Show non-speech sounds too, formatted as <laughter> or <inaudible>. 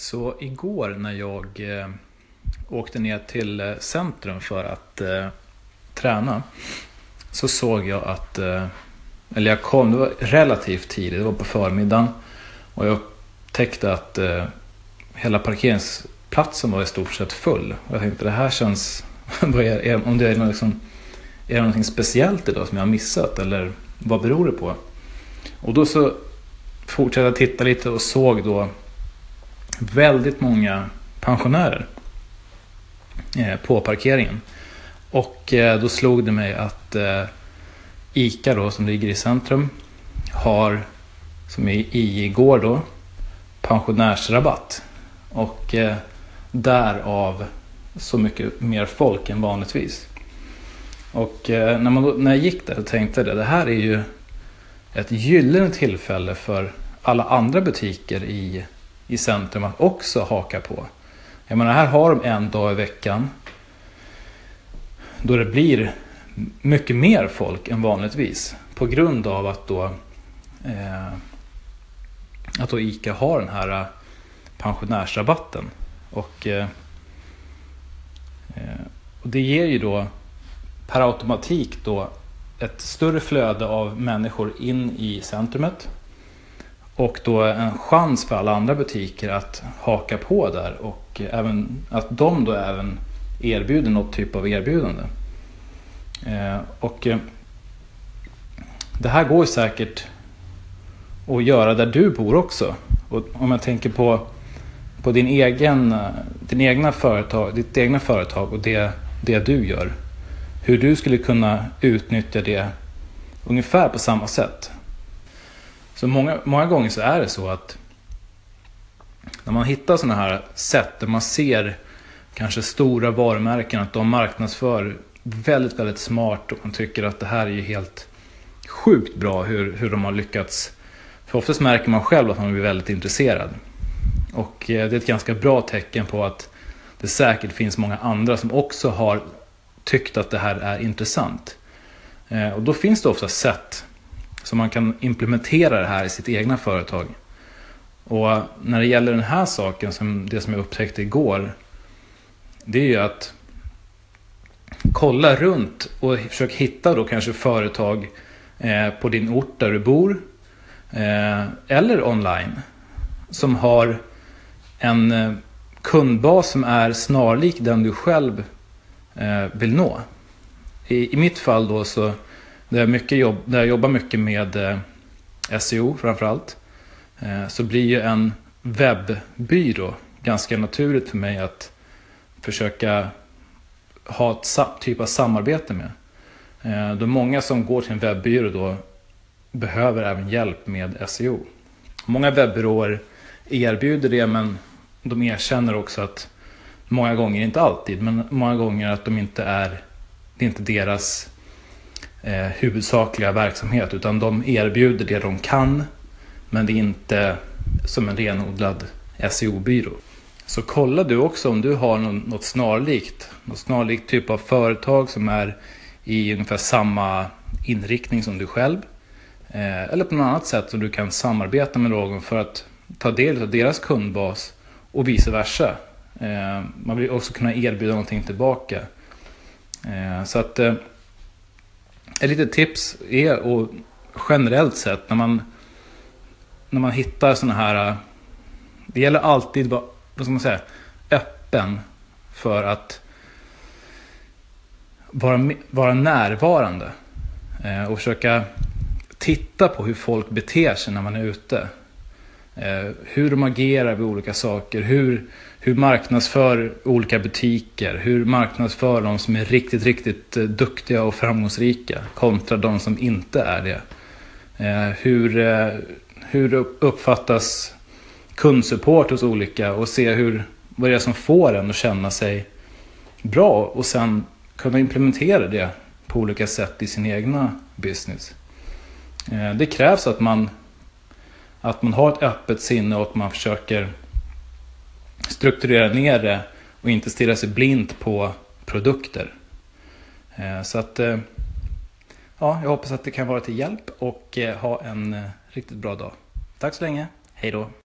Så igår när jag eh, åkte ner till eh, centrum för att eh, träna så såg jag att, eller jag kom, det var relativt tidigt, det var på förmiddagen och jag upptäckte att hela parkeringsplatsen var i stort sett full. Och jag tänkte det här känns, <laughs> vad är, om det är, liksom, är det någonting speciellt idag som jag har missat eller vad beror det på? Och då så fortsatte jag titta lite och såg då väldigt många pensionärer eh, på parkeringen. Och eh, då slog det mig att eh, ICA då, som ligger i centrum, har, som i, igår då, pensionärsrabatt. Och därav så mycket mer folk än vanligtvis. Och när, man, när jag gick där och tänkte jag det här är ju ett gyllene tillfälle för alla andra butiker i i centrum att också haka på. Jag menar, här har de en dag i veckan då det blir mycket mer folk än vanligtvis på grund av att då, eh, att då ICA har den här eh, pensionärsrabatten. Och, eh, eh, och det ger ju då per automatik då ett större flöde av människor in i centrumet och då en chans för alla andra butiker att haka på där och även, att de då även erbjuder något typ av erbjudande. Eh, och eh, det här går säkert att göra där du bor också. Och om jag tänker på, på din egen, din egna företag, ditt egna företag och det, det du gör. Hur du skulle kunna utnyttja det ungefär på samma sätt. Så många, många gånger så är det så att när man hittar sådana här sätt där man ser kanske stora varumärken att de marknadsför väldigt, väldigt smart och man tycker att det här är ju helt sjukt bra hur, hur de har lyckats. För oftast märker man själv att man blir väldigt intresserad. Och eh, det är ett ganska bra tecken på att det säkert finns många andra som också har tyckt att det här är intressant. Eh, och då finns det ofta sätt så man kan implementera det här i sitt egna företag. Och när det gäller den här saken, som det som jag upptäckte igår. Det är ju att kolla runt och försök hitta då kanske företag eh, på din ort där du bor. Eh, eller online. Som har en eh, kundbas som är snarlik den du själv vill nå. I mitt fall då så där jag, mycket jobb, där jag jobbar mycket med eh, SEO framförallt. Eh, så blir ju en webbyrå ganska naturligt för mig att försöka ha ett typ av samarbete med. Eh, då många som går till en webbyrå då behöver även hjälp med SEO. Många webbyråer erbjuder det men de erkänner också att många gånger, inte alltid, men många gånger att de inte är, det är inte deras eh, huvudsakliga verksamhet utan de erbjuder det de kan men det är inte som en renodlad SEO-byrå. Så kolla du också om du har något snarlikt, något snarlikt typ av företag som är i ungefär samma inriktning som du själv. Eh, eller på något annat sätt som du kan samarbeta med någon för att ta del av deras kundbas och vice versa. Eh, man vill också kunna erbjuda någonting tillbaka. Eh, så att eh, ett litet tips är och generellt sett när man, när man hittar sådana här... Det gäller alltid att vara vad ska man säga, öppen för att vara, vara närvarande. Eh, och försöka titta på hur folk beter sig när man är ute. Eh, hur de agerar vid olika saker. Hur, hur marknadsför olika butiker. Hur marknadsför de som är riktigt, riktigt eh, duktiga och framgångsrika kontra de som inte är det. Eh, hur, hur uppfattas kundsupport hos olika och se hur, vad det är som får en att känna sig bra och sen kunna implementera det på olika sätt i sin egna business. Det krävs att man att man har ett öppet sinne och att man försöker strukturera ner det och inte stirra sig blint på produkter. Eh, så att eh, ja, jag hoppas att det kan vara till hjälp och eh, ha en riktigt bra dag. Tack så länge, hej då!